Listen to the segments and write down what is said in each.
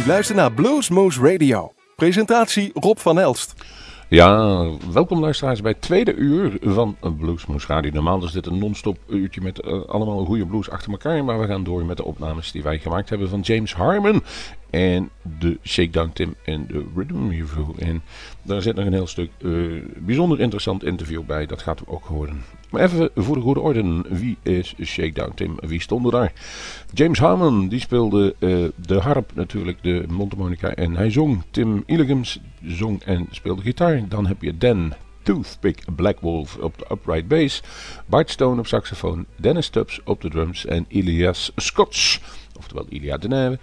U luistert naar Bluesmoose Radio. Presentatie Rob van Elst. Ja, welkom luisteraars bij het tweede uur van Bluesmoose Radio. Normaal is dit een non-stop uurtje met uh, allemaal goede blues achter elkaar. Maar we gaan door met de opnames die wij gemaakt hebben van James Harmon. En de Shakedown Tim en de Rhythm Review. En daar zit nog een heel stuk uh, bijzonder interessant interview bij. Dat gaat ook horen. Maar even voor de goede orde. Wie is Shakedown Tim? Wie stond daar? James Harmon, die speelde uh, de harp natuurlijk, de mondharmonica. En hij zong. Tim Illigams zong en speelde gitaar. Dan heb je Dan Toothpick Black Wolf op de upright bass. Bart Stone op saxofoon. Dennis Tubbs op de drums. En Ilias Scotts, oftewel Ilia de Neve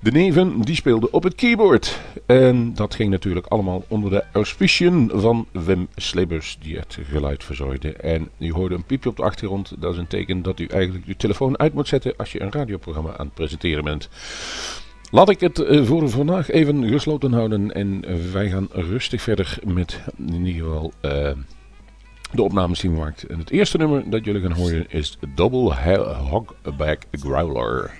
de neven die speelden op het keyboard. En dat ging natuurlijk allemaal onder de auspiciën van Wim Slebers die het geluid verzorgde. En u hoorde een piepje op de achtergrond. Dat is een teken dat u eigenlijk uw telefoon uit moet zetten als je een radioprogramma aan het presenteren bent. Laat ik het eh, voor vandaag even gesloten houden en wij gaan rustig verder met in ieder geval uh, de opnames die we maakt. En het eerste nummer dat jullie gaan horen is Double Hogback Growler.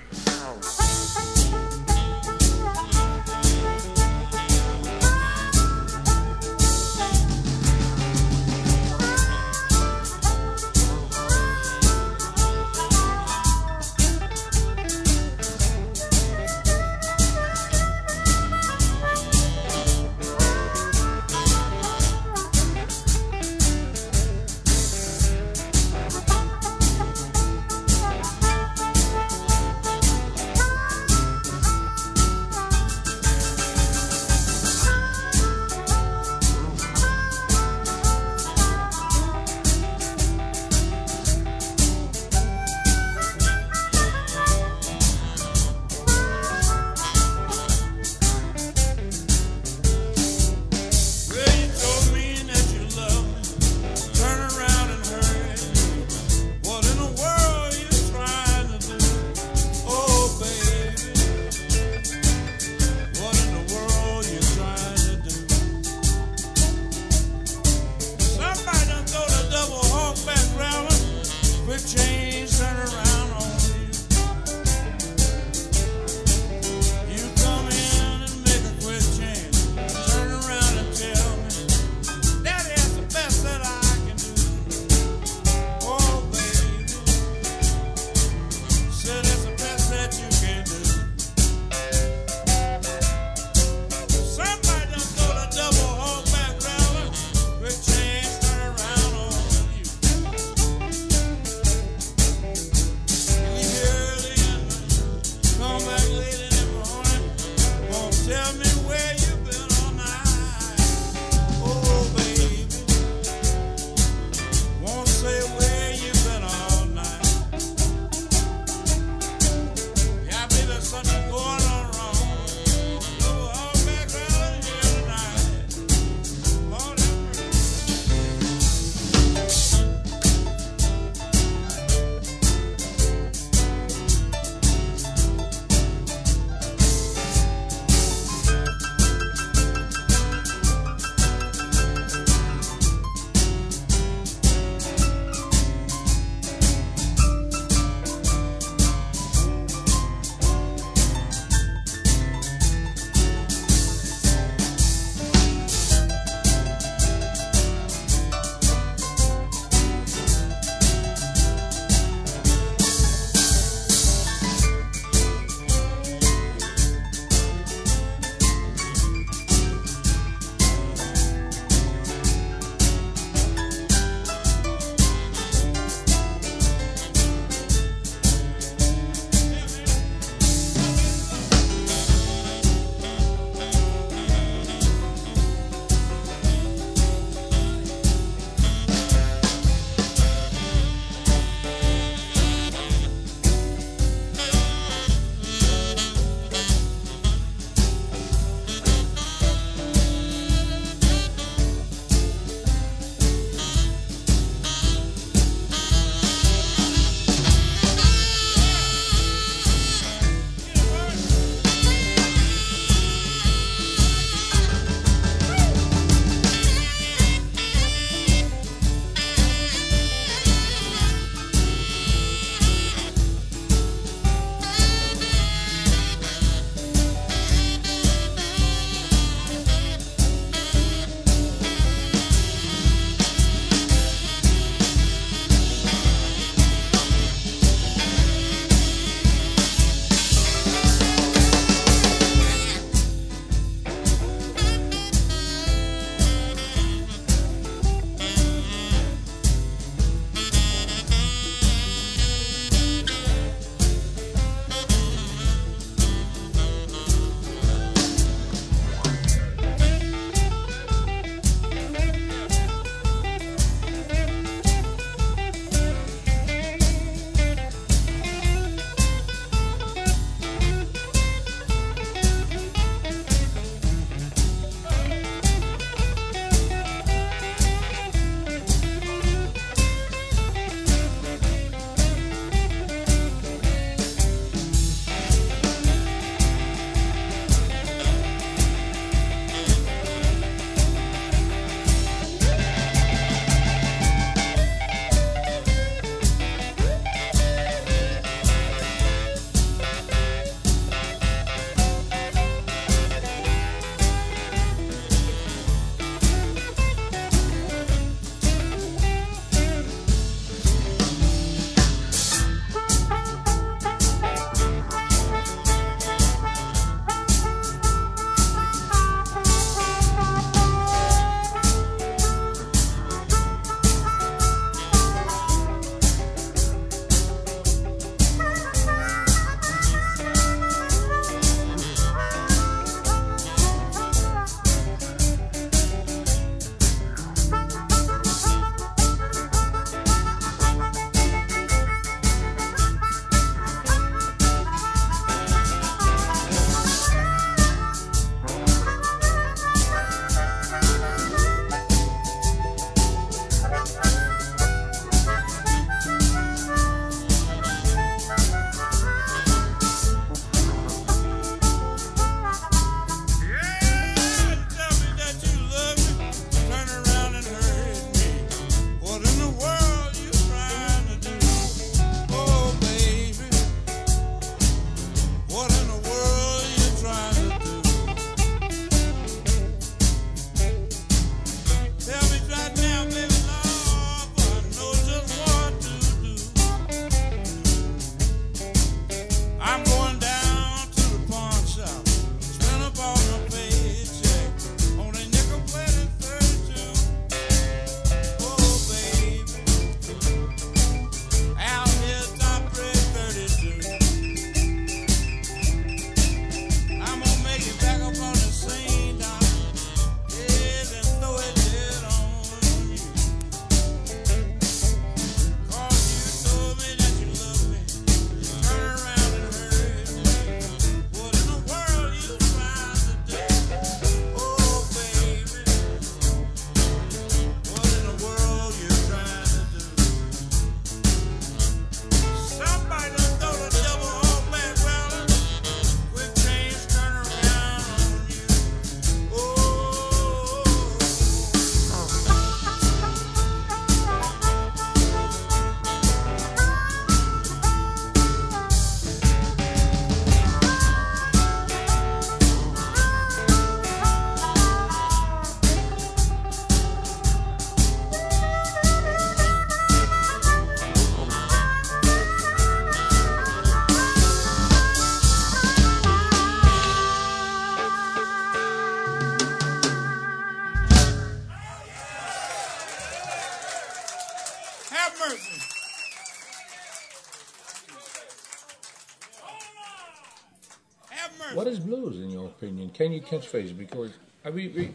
Can you catchphrase? Because I, we, we,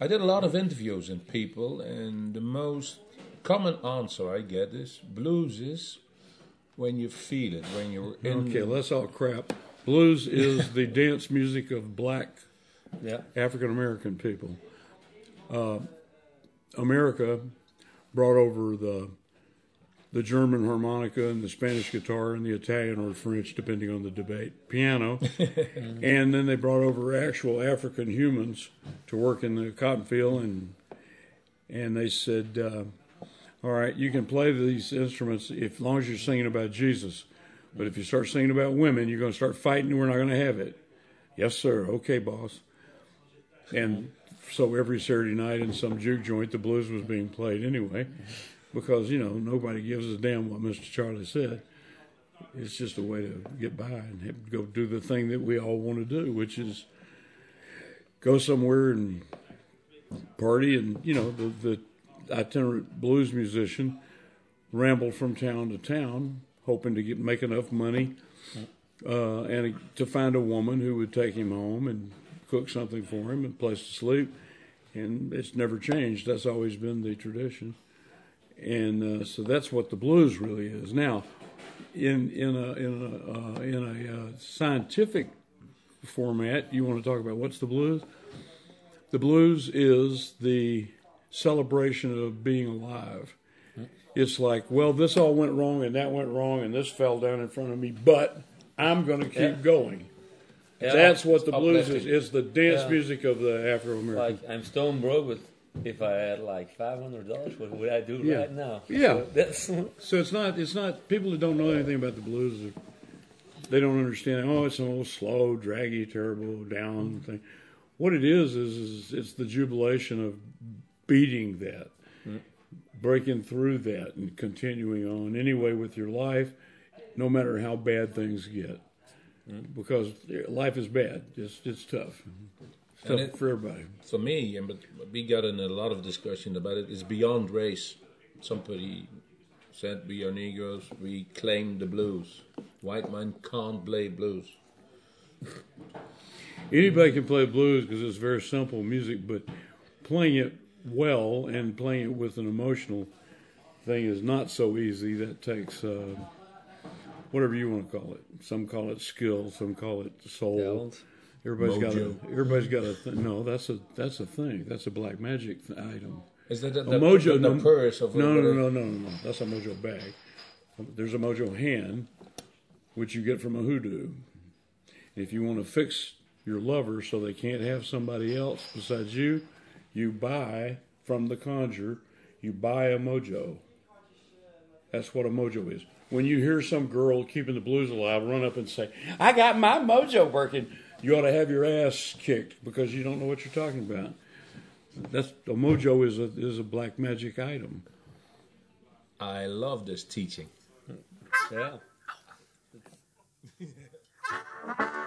I did a lot of interviews in people, and the most common answer I get is blues is when you feel it, when you're in. Okay, that's all crap. Blues is the dance music of black Yeah. African American people. Uh, America brought over the the German harmonica and the Spanish guitar and the Italian or French, depending on the debate, piano, and then they brought over actual African humans to work in the cotton field, and and they said, uh, "All right, you can play these instruments if as long as you're singing about Jesus, but if you start singing about women, you're going to start fighting. and We're not going to have it." Yes, sir. Okay, boss. And so every Saturday night in some juke joint, the blues was being played anyway, because you know nobody gives a damn what Mr. Charlie said. It's just a way to get by and go do the thing that we all want to do, which is go somewhere and party. And you know the the itinerant blues musician rambled from town to town, hoping to get make enough money uh, and to find a woman who would take him home and cook something for him and place to sleep. And it's never changed. That's always been the tradition. And uh, so that's what the blues really is. Now, in in a in a uh, in a uh, scientific format, you want to talk about what's the blues? The blues is the celebration of being alive. It's like, well, this all went wrong and that went wrong and this fell down in front of me, but I'm going to keep Yeah. going. Yeah. That's what the blues is. It's the dance Yeah. music of the Afro American. Like I'm stone broke, but if I had like five hundred dollars, what would I do Yeah. right now? Yeah. So that's So it's not it's not people that don't know anything about the blues. are- They don't understand. Oh, it's an old slow, draggy, terrible down mm-hmm. thing. What it is is, is it's the jubilation of beating that, mm. breaking through that, and continuing on anyway with your life, no matter how bad things get. Mm. Because life is bad. It's it's tough. It's tough And it- for everybody. For me, and but we got in a lot of discussion about it. It's beyond race. Somebody said we are Negroes. We claim the blues. White man can't play blues. Anybody can play blues because it's very simple music, but playing it well and playing it with an emotional thing is not so easy. That takes uh, whatever you want to call it. Some call it skill, some call it soul. Talent. Everybody's got a. Mojo. Everybody's got a. Th- no, that's a that's a thing. That's a black magic th- item. Is that the, A the, mojo, the, the no, purse of no, no, no, no, no, no. That's a mojo bag. Um, there's a mojo hand, which you get from a hoodoo. If you want to fix your lover so they can't have somebody else besides you, you buy from the conjure. You buy a mojo. That's what a mojo is. When you hear some girl keeping the blues alive run up and say, "I got my mojo working," you ought to have your ass kicked because you don't know what you're talking about. That's a mojo is a is a black magic item. I love this teaching. Yeah.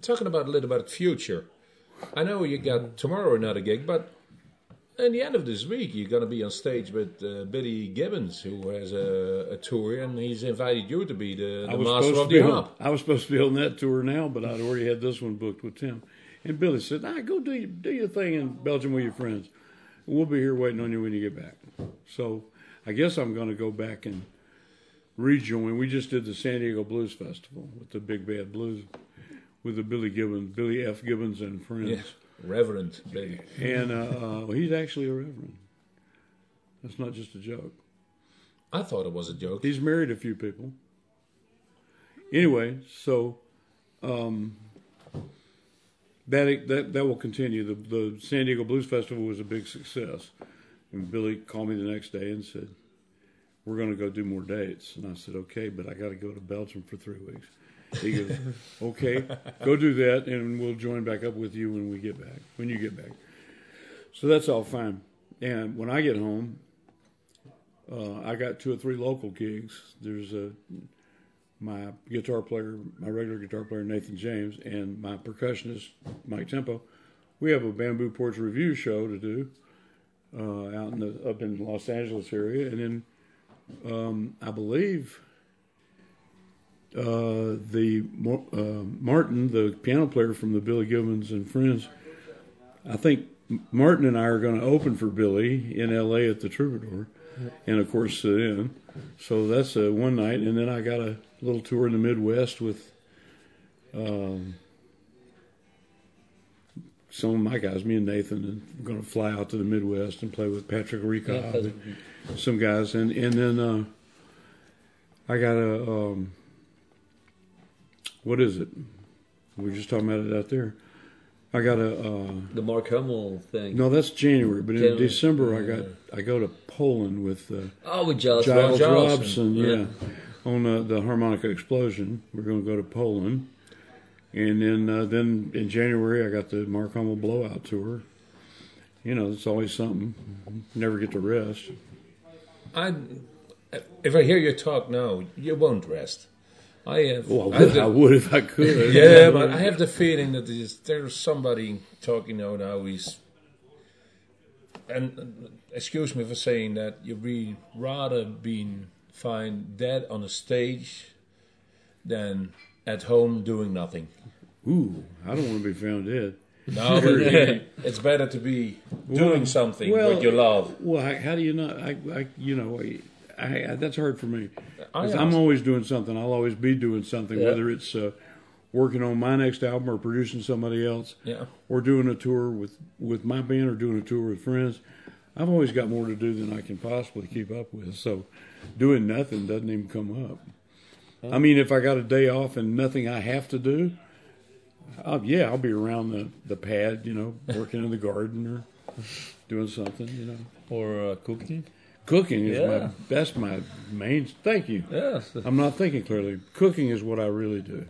talking about a little about future. I know you got tomorrow another gig, but in the end of this week you're going to be on stage with uh, Billy Gibbons, who has a, a tour, and he's invited you to be the, I the was master of the on. I was supposed to be on that tour now, but I'd already had this one booked with Tim. And Billy said, "Nah, go do your, do your thing in Belgium with your friends. We'll be here waiting on you when you get back." So I guess I'm going to go back and rejoin. We just did the San Diego Blues Festival with the Big Bad Blues with the Billy Gibbons, Billy F. Gibbons and friends. Yeah, Reverend Billy. And uh, uh, he's actually a reverend. That's not just a joke. I thought it was a joke. He's married a few people. Anyway, so um, that that that will continue. The the San Diego Blues Festival was a big success, and Billy called me the next day and said, "We're going to go do more dates." And I said, "Okay, but I got to go to Belgium for three weeks." He goes, "Okay, go do that, and we'll join back up with you when we get back. When you get back." So that's all fine. And when I get home, uh, I got two or three local gigs. There's a my guitar player, my regular guitar player Nathan James, and my percussionist Mike Tempo. We have a Bamboo Porch revue show to do uh, out in the up in Los Angeles area, and then um, I believe uh, the uh, Martin, the piano player from the Billy Gibbons and Friends. I think Martin and I are going to open for Billy in L.A. at the Troubadour, and of course sit in. So that's a one night, and then I got a little tour in the Midwest with um, some of my guys, me and Nathan, and we're going to fly out to the Midwest and play with Patrick Recob, Yeah, and some guys, and and then uh, I got a um, what is it? We were just talking about it out there. I got a. Uh, The Mark Hummel thing. no, that's January, but in January. December I got I go to Poland with uh, Oh, with Giles, Giles Robson. Robson, yeah, on uh, the harmonica explosion. We're going to go to Poland, and then uh, then in January I got the Mark Hummel blowout tour. You know, it's always something. Never get to rest. I, if I hear you talk now, you won't rest. I have. Well, I I would, the- I would if I could. yeah, but I have the feeling that there's, there's somebody talking now. Now he's, and uh, excuse me for saying that you'd be rather being find dead on a stage than at home doing nothing. Ooh, I don't want to be found dead. No, it's better to be doing something well, what you love. Well, how, how do you not? I, I you know, I, I, that's hard for me. I 'Cause. I'm always doing something. I'll always be doing something, Yeah. whether it's uh, working on my next album or producing somebody else, Yeah. or doing a tour with with my band or doing a tour with friends. I've always got more to do than I can possibly keep up with. So, doing nothing doesn't even come up. I mean, if I got a day off and nothing I have to do, I'll, yeah, I'll be around the, the pad, you know, working in the garden or doing something, you know. Or uh, cooking. Cooking is my Yeah. that's my main. Thank you. Yes. I'm not thinking clearly. Cooking is what I really do.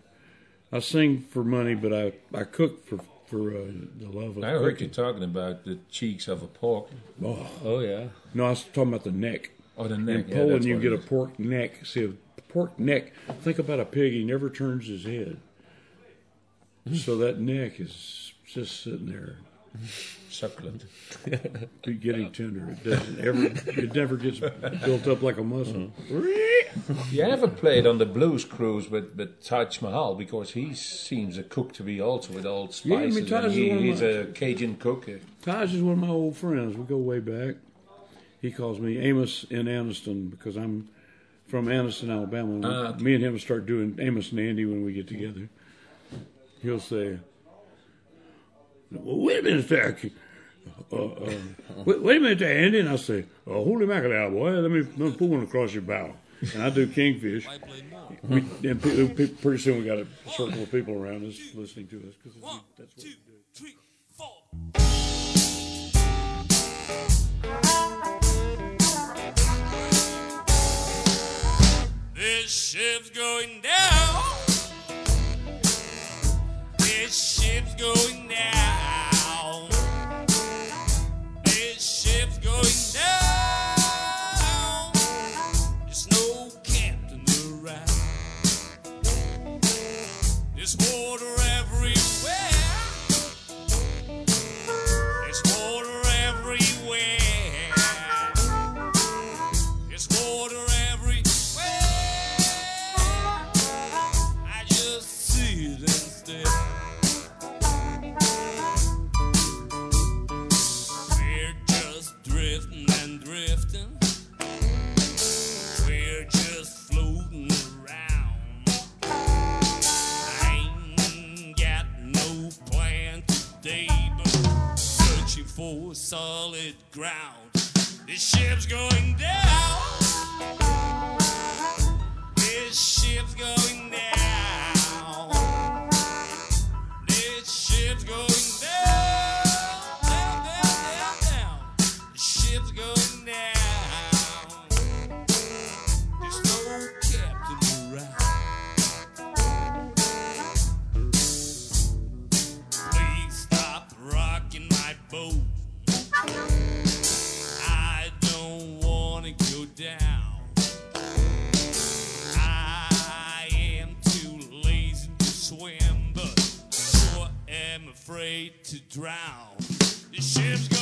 I sing for money, but I I cook for for uh, the love of I heard you talking about the cheeks of a pork Oh Oh, yeah. no, I was talking about the neck. or the In neck. Yeah, Poland, you get a pork neck. See a pork neck. Think about a pig. He never turns his head, so that neck is just sitting there succulent. getting tender. It doesn't ever. It never gets built up like a muscle. You ever played on the blues cruise with, with Taj Mahal because he seems a cook to be also with all Yeah, I mean, spices. Taj and is he, one of he's my- a Cajun cook. Taj is one of my old friends. We go way back. He calls me Amos in Anniston because I'm from Anniston, Alabama. Ah, okay. Me and him start doing Amos and Andy when we get together. He'll say, well, "Wait a minute, there, uh, uh, wait, wait a minute, there, Andy," and I say, oh, "Holy mackerel, boy! Let me, let me put one across your bow." And I do Kingfish. We, and pe- pretty soon we got a circle of people around us listening to us because that's what we do. This ship's going down. This ship's going down. This ship's going down. There's no captain around. This whole solid ground. This ship's going down. This ship's going down. This ship's going drown. The ship's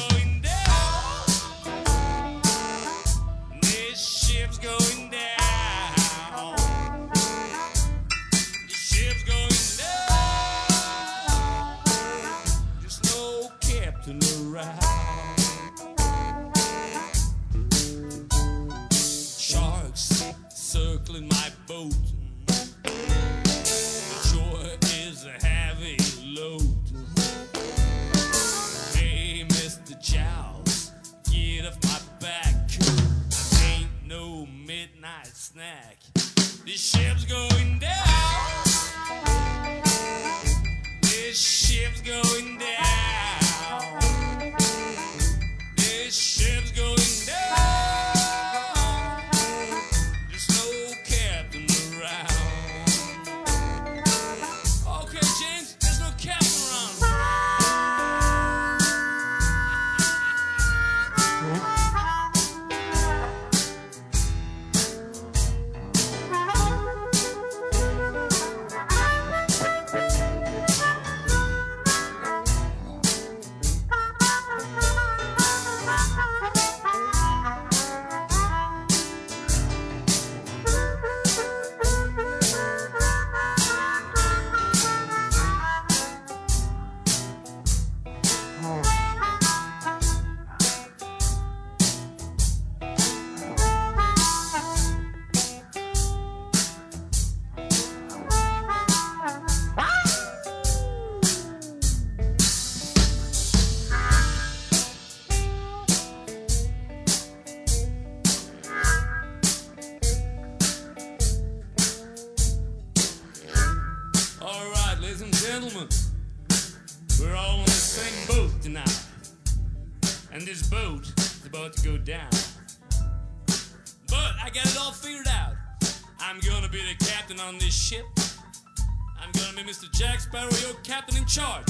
charge.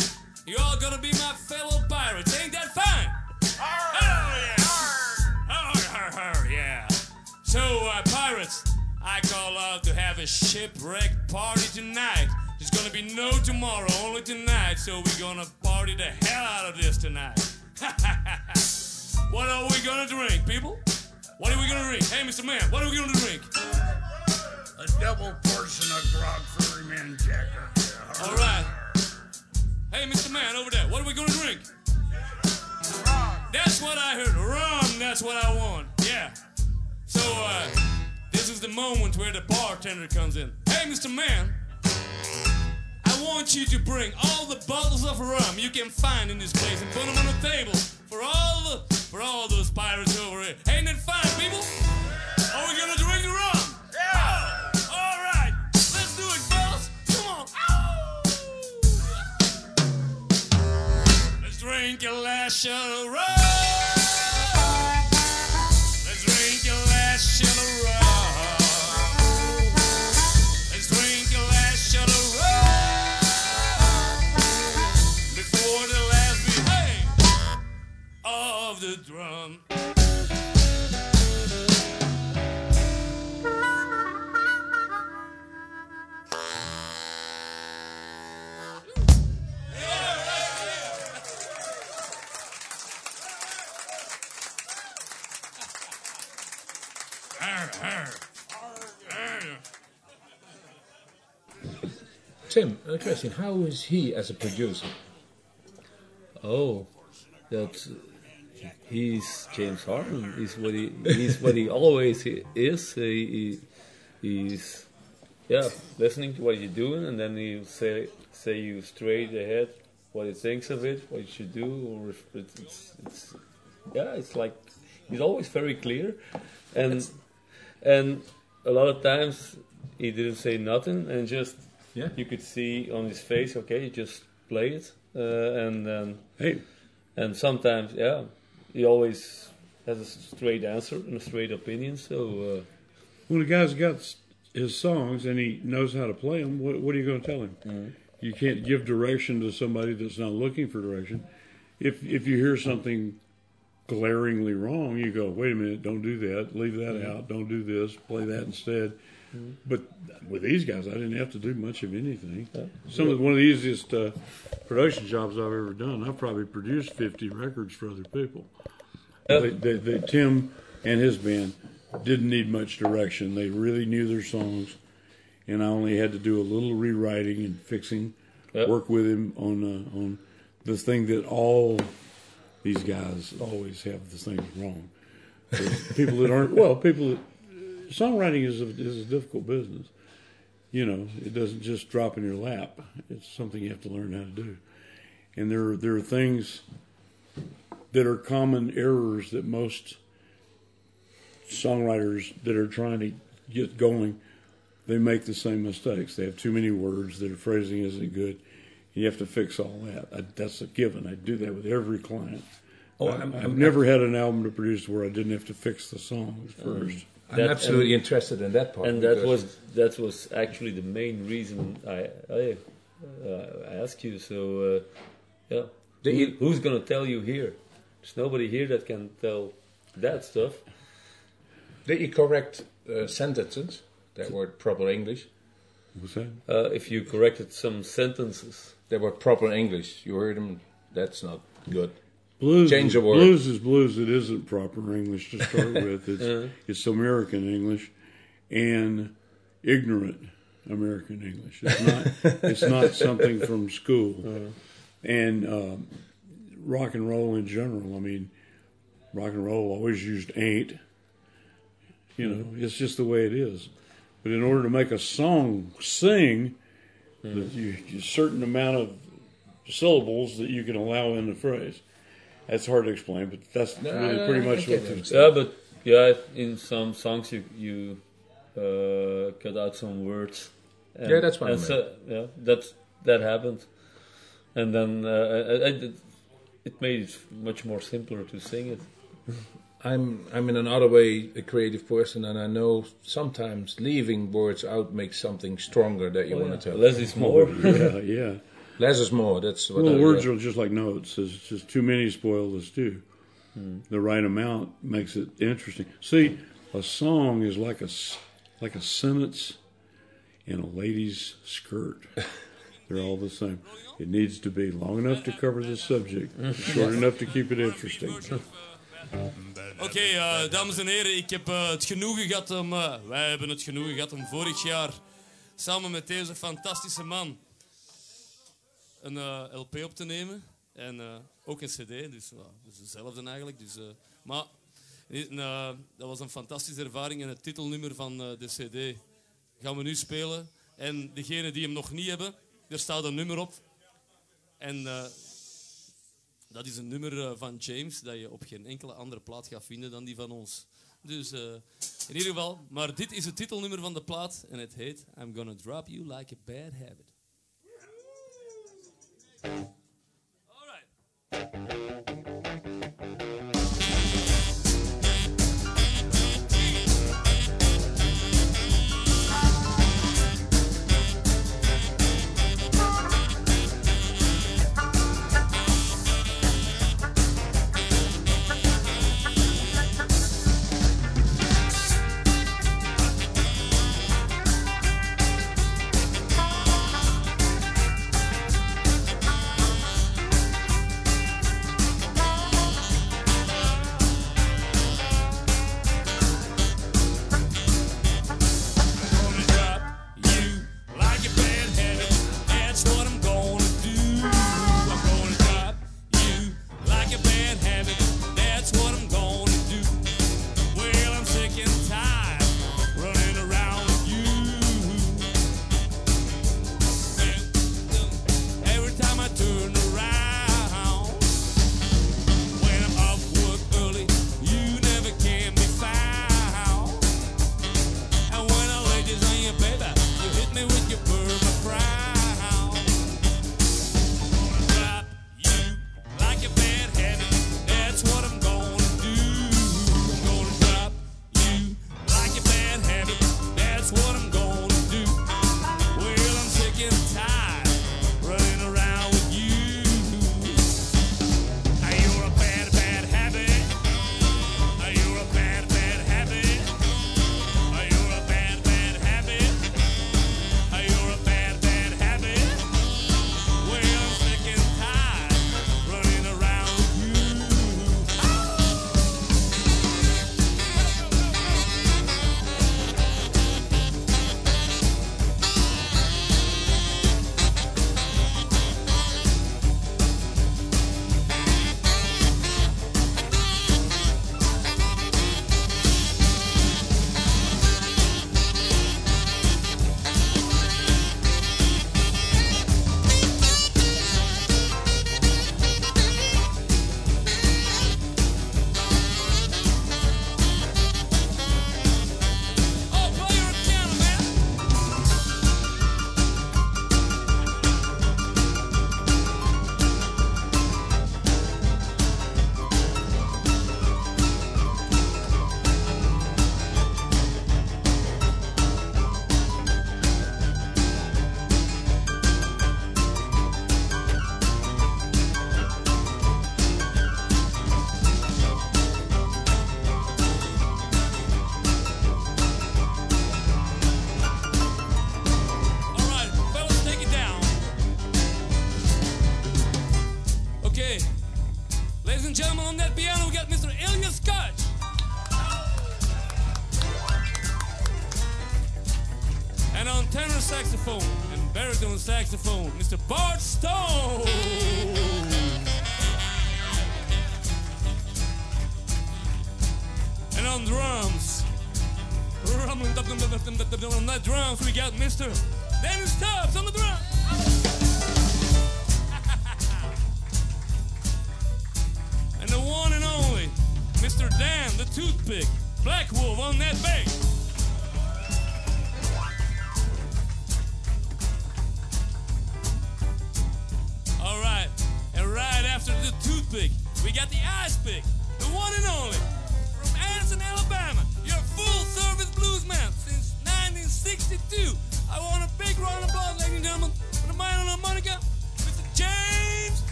Want you bring all the bottles of rum you can find in this place and put them on the table for all the for all those pirates over here. Ain't it fine, people? Are we gonna drink the rum? Yeah. All right. Let's do it, fellas. Come on. Let's drink a shot of rum. Question: How is he as a producer? Oh, that he's James Harman. He's what he he's what he always is. He, he he's yeah listening to what you're doing, and then he'll say say you straight ahead what he thinks of it, what you should do, or it's, it's yeah, it's like he's always very clear, and and a lot of times he didn't say nothing, and just Yeah. you could see on his face, okay, he just play it, uh, and then Hey, and sometimes, yeah, he always has a straight answer and a straight opinion. So uh, when a guy's got his songs and he knows how to play them, what, what are you going to tell him? Mm-hmm. You can't give direction to somebody that's not looking for direction. If if you hear something glaringly wrong, you go, wait a minute, don't do that, leave that Mm-hmm. out, don't do this, play that instead. But with these guys, I didn't have to do much of anything. Some of one of the easiest uh, production jobs I've ever done. I've probably produced fifty records for other people. Yeah. They, they, they, Tim and his band didn't need much direction. They really knew their songs, and I only had to do a little rewriting and fixing. Yeah. Work with him on uh, on the thing that all these guys always have the things wrong. People that aren't well. People that songwriting is a, is a difficult business. You know, it doesn't just drop in your lap. It's something you have to learn how to do. And there are, there are things that are common errors that most songwriters that are trying to get going they make the same mistakes. They have too many words. Their phrasing isn't good. You have to fix all that. I, that's a given. I do that with every client. Oh, I- I'm, I've I'm, never had an album to produce where I didn't have to fix the songs mm. first. I'm That- absolutely interested in that part. and that was that was actually the main reason I I, uh, I asked you. So uh, yeah, The- Who, who's gonna tell you here? There's nobody here that can tell that stuff. Did you correct uh, sentences that were proper English? What's that? Uh, if you corrected some sentences, They were proper English. You heard them. That's not good. Blues, Change is, the word. blues is blues. It isn't proper English to start with. It's uh-huh. it's American English, and ignorant American English. It's not. it's not something from school, uh-huh. and um, rock and roll in general. I mean, rock and roll always used ain't. You know, mm-hmm. it's just the way it is. But in order to make a song sing, that you, a certain amount of syllables that you can allow in the phrase. That's hard to explain, but that's No, really no, pretty I much get what it. the, yeah, but yeah, in some songs you you uh, cut out some words. And, Yeah, that's what I and so, yeah, that's that happened, and then uh, I, I did, it made it much more simpler to sing it. I'm I'm in another way a creative person, and I know sometimes leaving words out makes something stronger that you Oh, want yeah. to tell. Less is more. yeah, yeah. Less is more. That's what. Well, I, words yeah. are just like notes. It's just too many spoil the stew. The right amount makes it interesting. See, a song is like a s- like a sentence in a lady's skirt. They're all the same. It needs to be long enough to cover the subject, short enough to keep it interesting. Oké, eh, dames en heren, ik heb eh, het genoegen gehad om... eh, wij hebben het genoegen gehad om vorig jaar samen met deze fantastische man een eh, LP op te nemen. En eh, ook een CD, dus, dus dezelfde eigenlijk. Dus, eh, maar dat was een fantastische ervaring en het titelnummer van de CD gaan we nu spelen. En degenen die hem nog niet hebben, er staat een nummer op. En dat is een nummer van James dat je op geen enkele andere plaat gaat vinden dan die van ons. Dus in ieder geval, maar dit is het titelnummer van de plaat en het heet I'm Gonna Drop You Like a Bad Habit. Alright. Thank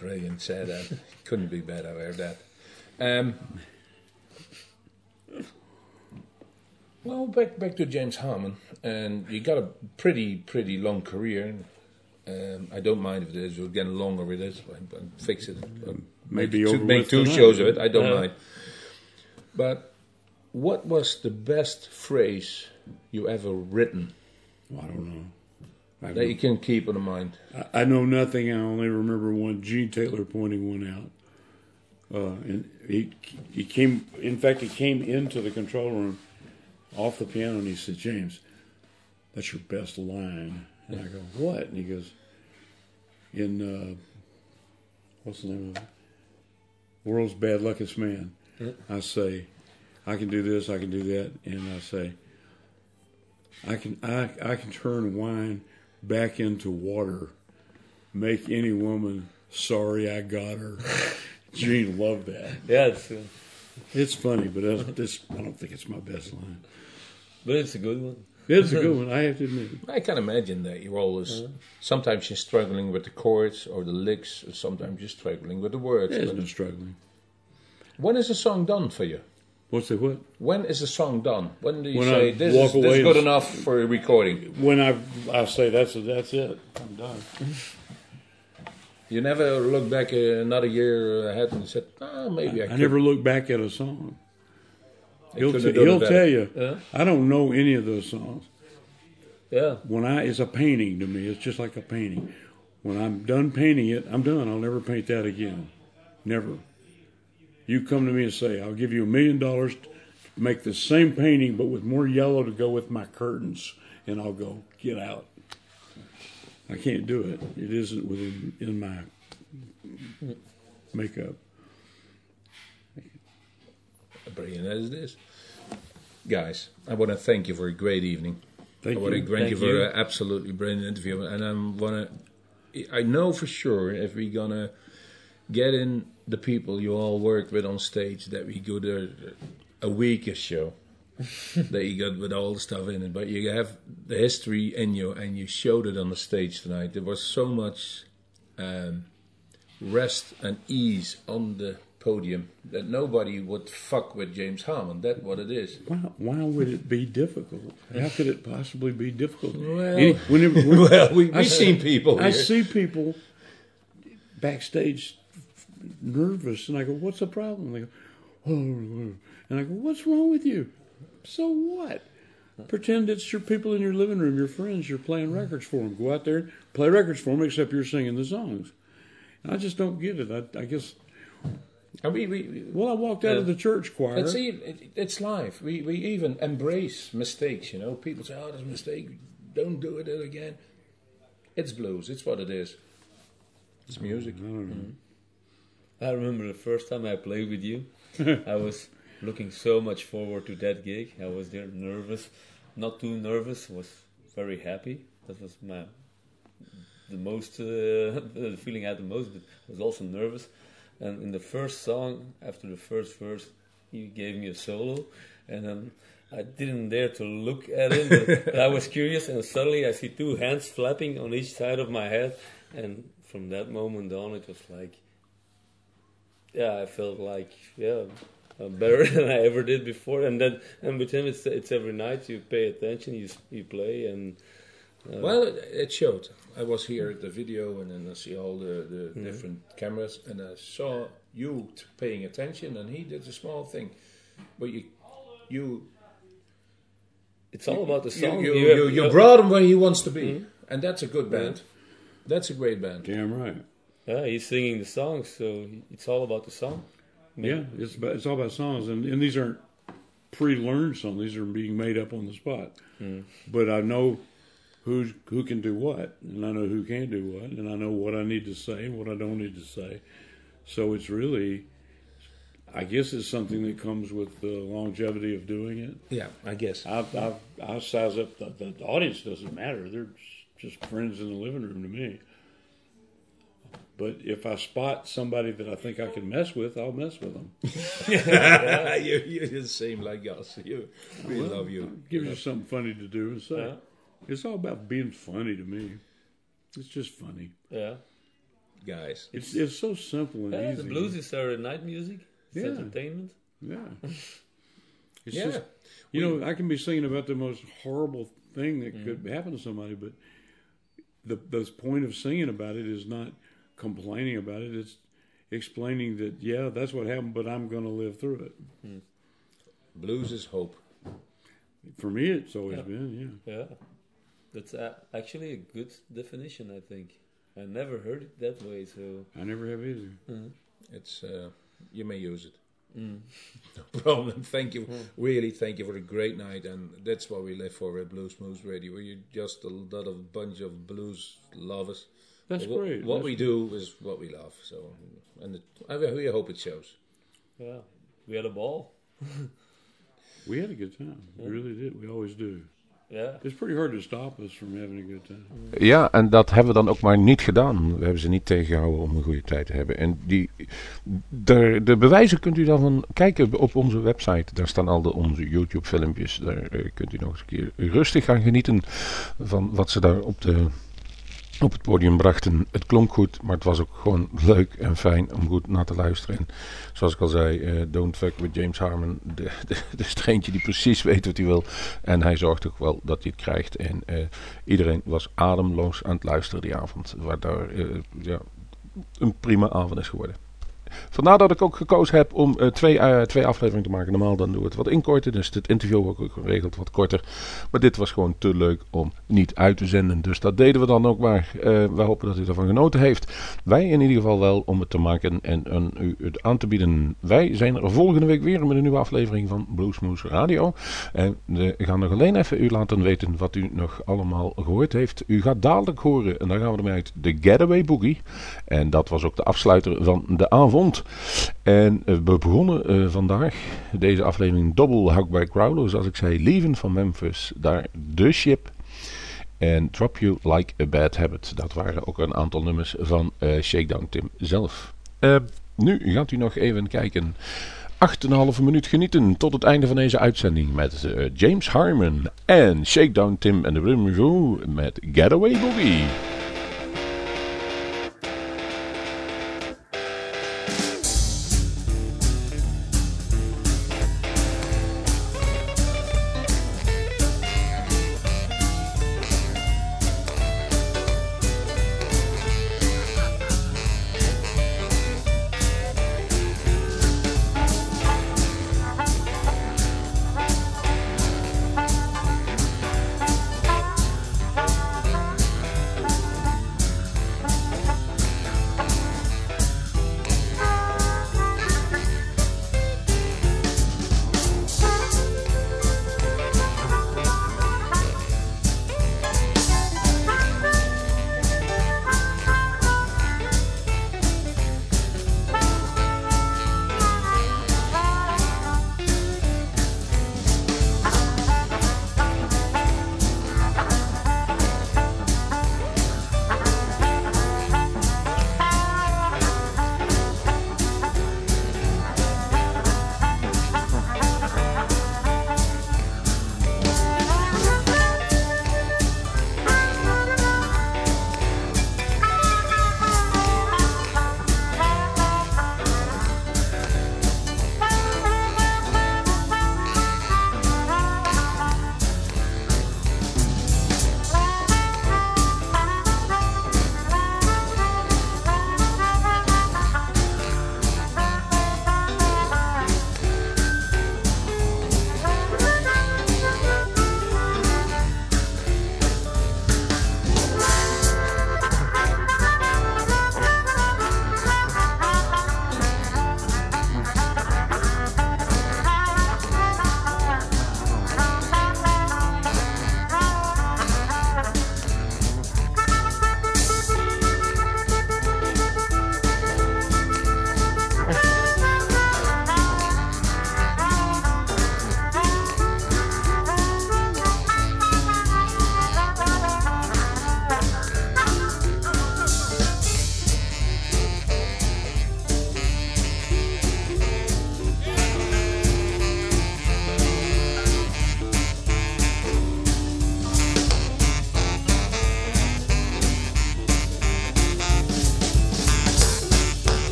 Absolutely brilliant. Said that. Couldn't be better. I heard that. Um, well, back back to James Harman, and you got a pretty pretty long career. Um, I don't mind if it is. Getting longer with it. I, I fix it. Um, Maybe make two, make two shows of it. I don't Yeah. mind. But what was the best phrase you ever written I don't know. I, that you can keep in mind? I know nothing. I only remember one. Gene Taylor pointing one out. Uh, and he he came. In fact, he came into the control room off the piano and he said, "James, that's your best line." And I go, "What?" And he goes, "In uh, what's the name of it? World's Bad Luckiest Man." I say, "I can do this. I can do that," and I say, "I can I I can turn wine back into water." make any woman sorry I got her. Gene loved that. Yeah, it's, uh, It's funny, but that's, this, I don't think it's my best line. but it's a good one. It's a good one, I have to admit. I can imagine that you're always. Sometimes you're struggling with the chords or the licks, or sometimes you're struggling with the words. There's But no struggling. when is a song done for you? What's the what? When is the song done? When do you When say I this walk is, this is good enough for a recording? When I I say that's that's it, I'm done. You never look back another year ahead and said, "Ah, maybe I, I could." never look back at a song. I He'll, t- have done it he'll tell you. Yeah. I don't know any of those songs. Yeah. When I it's a painting to me. It's just like a painting. When I'm done painting it, I'm done. I'll never paint that again. Never. You come to me and say, "I'll give you a million dollars to make the same painting, but with more yellow to go with my curtains," and I'll go get out. I can't do it. It isn't within in my makeup. Brilliant as it is. Guys, I want to thank you for a great evening. Thank I want to you. thank you for you. an absolutely brilliant interview. And I want to, I know for sure if we're going to get in the people you all work with on stage, that we go there a week a show. that you got with all the stuff in it, but you have the history in you, and you showed it on the stage tonight. There was so much um, rest and ease on the podium that nobody would fuck with James Harman. That's what it is. Why, why would it be difficult? How could it possibly be difficult? Well- Any- whenever- when- Well, we, see- seen people I here. see people backstage nervous, and I go, "What's the problem?" And they go, "Oh," and I go, "What's wrong with you?" So what? Pretend it's your people in your living room, your friends. You're playing records for them. Go out there, and play records for them, except you're singing the songs. And I just don't get it. I, I guess. And we, we, we- Well, I walked out of the church choir. it's, it's life. We, we even embrace mistakes, you know. People say, oh, there's a mistake. Don't do it again. It's blues. It's what it is. It's music. Mm-hmm. I remember the first time I played with you. I was looking so much forward to that gig. I was there nervous, not too nervous. Was very happy. That was my the most uh, the feeling I had the most. But I was also nervous. And in the first song, after the first verse, he gave me a solo, and then I didn't dare to look at him. But, but I was curious, and suddenly I see two hands flapping on each side of my head, and from that moment on, it was like yeah, I felt like yeah, uh, better than I ever did before. And then and with him, it's it's every night you pay attention, you you play, and uh, Well, it, it showed. I was here at the video, and then I see all the, the mm-hmm. different cameras, and I saw you t- paying attention, and he did a small thing. But you, you, it's all about the song. you, You you, have- you you- brought him where he wants to be, mm-hmm. and that's a good band. Mm-hmm. That's a great band. Damn right. Yeah, he's singing the songs, so it's all about the song. Yeah, it's about, it's all about songs, and, and these aren't pre-learned songs. These are being made up on the spot. Hmm. But I know who's who can do what, and I know who can't do what, and I know what I need to say and what I don't need to say. So it's really, I guess, it's something that comes with the longevity of doing it. Yeah, I guess. I I, I size up the, the audience doesn't matter. They're just friends in the living room to me. But if I spot somebody that I think I can mess with, I'll mess with them. you, you're the same like us. You, we love you. Gives you something funny to do and say. Yeah. It's all about being funny to me. It's just funny. Yeah, guys. It's it's so simple and yeah easy. the blues is our night music. It's Yeah. entertainment. Yeah. It's Yeah. just you know, I can be singing about the most horrible thing that could Mm-hmm. happen to somebody, but the the point of singing about it is not complaining about it. It's explaining that yeah, that's what happened, but I'm going to live through it. Hmm. Blues is hope. For me, it's always Yeah. been yeah. Yeah, that's a actually a good definition. I think I never heard it that way. So I never have either. Mm-hmm. It's uh, you may use it. Mm. No problem. Thank you. Mm. Really, thank you for a great night, and that's what we live for at Bluesmoose Radio. We're just a lot of bunch of blues lovers. That's What- great. What That's- we do is what we love. So, and it, I really hope it shows. yeah, we had a ball. we had a good time. We really did. We always do. Yeah, It's pretty hard to stop us from having a good time. Ja, en dat hebben we dan ook maar niet gedaan. We hebben ze niet tegengehouden om een goede tijd te hebben. En die, de, de bewijzen kunt u dan van kijken op onze website. Daar staan al de, onze YouTube-filmpjes. Daar eh, kunt u nog eens een keer rustig gaan genieten van wat ze daar op, de, op het podium brachten. Het klonk goed, maar het was ook gewoon leuk en fijn om goed naar te luisteren. En zoals ik al zei, eh, don't fuck with James Harmon. De, de, streentje die precies weet wat hij wil. En hij zorgt ook wel dat hij het krijgt. En eh, iedereen was ademloos aan het luisteren die avond. Waardoor, eh, ja, een prima avond is geworden. Vandaar dat ik ook gekozen heb om uh, twee, uh, twee afleveringen te maken. Normaal dan doen we het wat inkorten. Dus het interview ook geregeld wat korter. Maar dit was gewoon te leuk om niet uit te zenden. Dus dat deden we dan ook maar. Uh, we hopen dat u ervan genoten heeft. Wij in ieder geval wel om het te maken en, u het aan te bieden. Wij zijn er volgende week weer met een nieuwe aflevering van Bluesmoose Radio. En we gaan nog alleen even u laten weten wat u nog allemaal gehoord heeft. U gaat dadelijk horen, en daar gaan we ermee uit, de Getaway Boogie. En dat was ook de afsluiter van de avond. En uh, we begonnen uh, vandaag deze aflevering Double by Crowder. Zoals ik zei, Leven van Memphis. Daar The Ship. En Drop You Like a Bad Habit. Dat waren ook een aantal nummers van uh, Shakedown Tim zelf. nu gaat u nog even kijken. 8,5 minuut genieten tot het einde van deze uitzending met James Harmon en Shakedown Tim en de Rhythm Review met Getaway Boogie.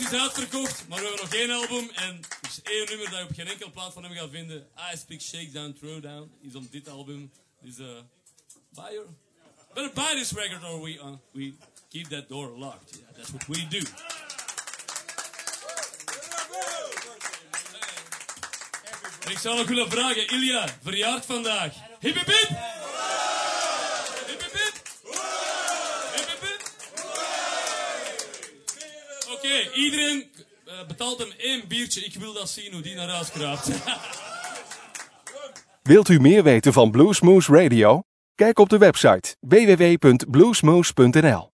James is uitverkocht, maar we hebben nog één album. En er is één nummer dat je op geen enkele plaat van hem gaat vinden. I Speak Shakedown Throwdown is op dit album. Dus uh, buy better buy this record or we, uh, we keep that door locked. Yeah, that's what we do. Ik zou nog willen vragen, Ilja, verjaard vandaag. Hip hip! Hip hip hip! Hip hip hip! Oké, iedereen eh, betaalt hem één biertje. Ik wil dat zien hoe die naar huis kraapt. Wilt u meer weten van Bluesmoose Radio? Kijk op de website www.bluesmoose.nl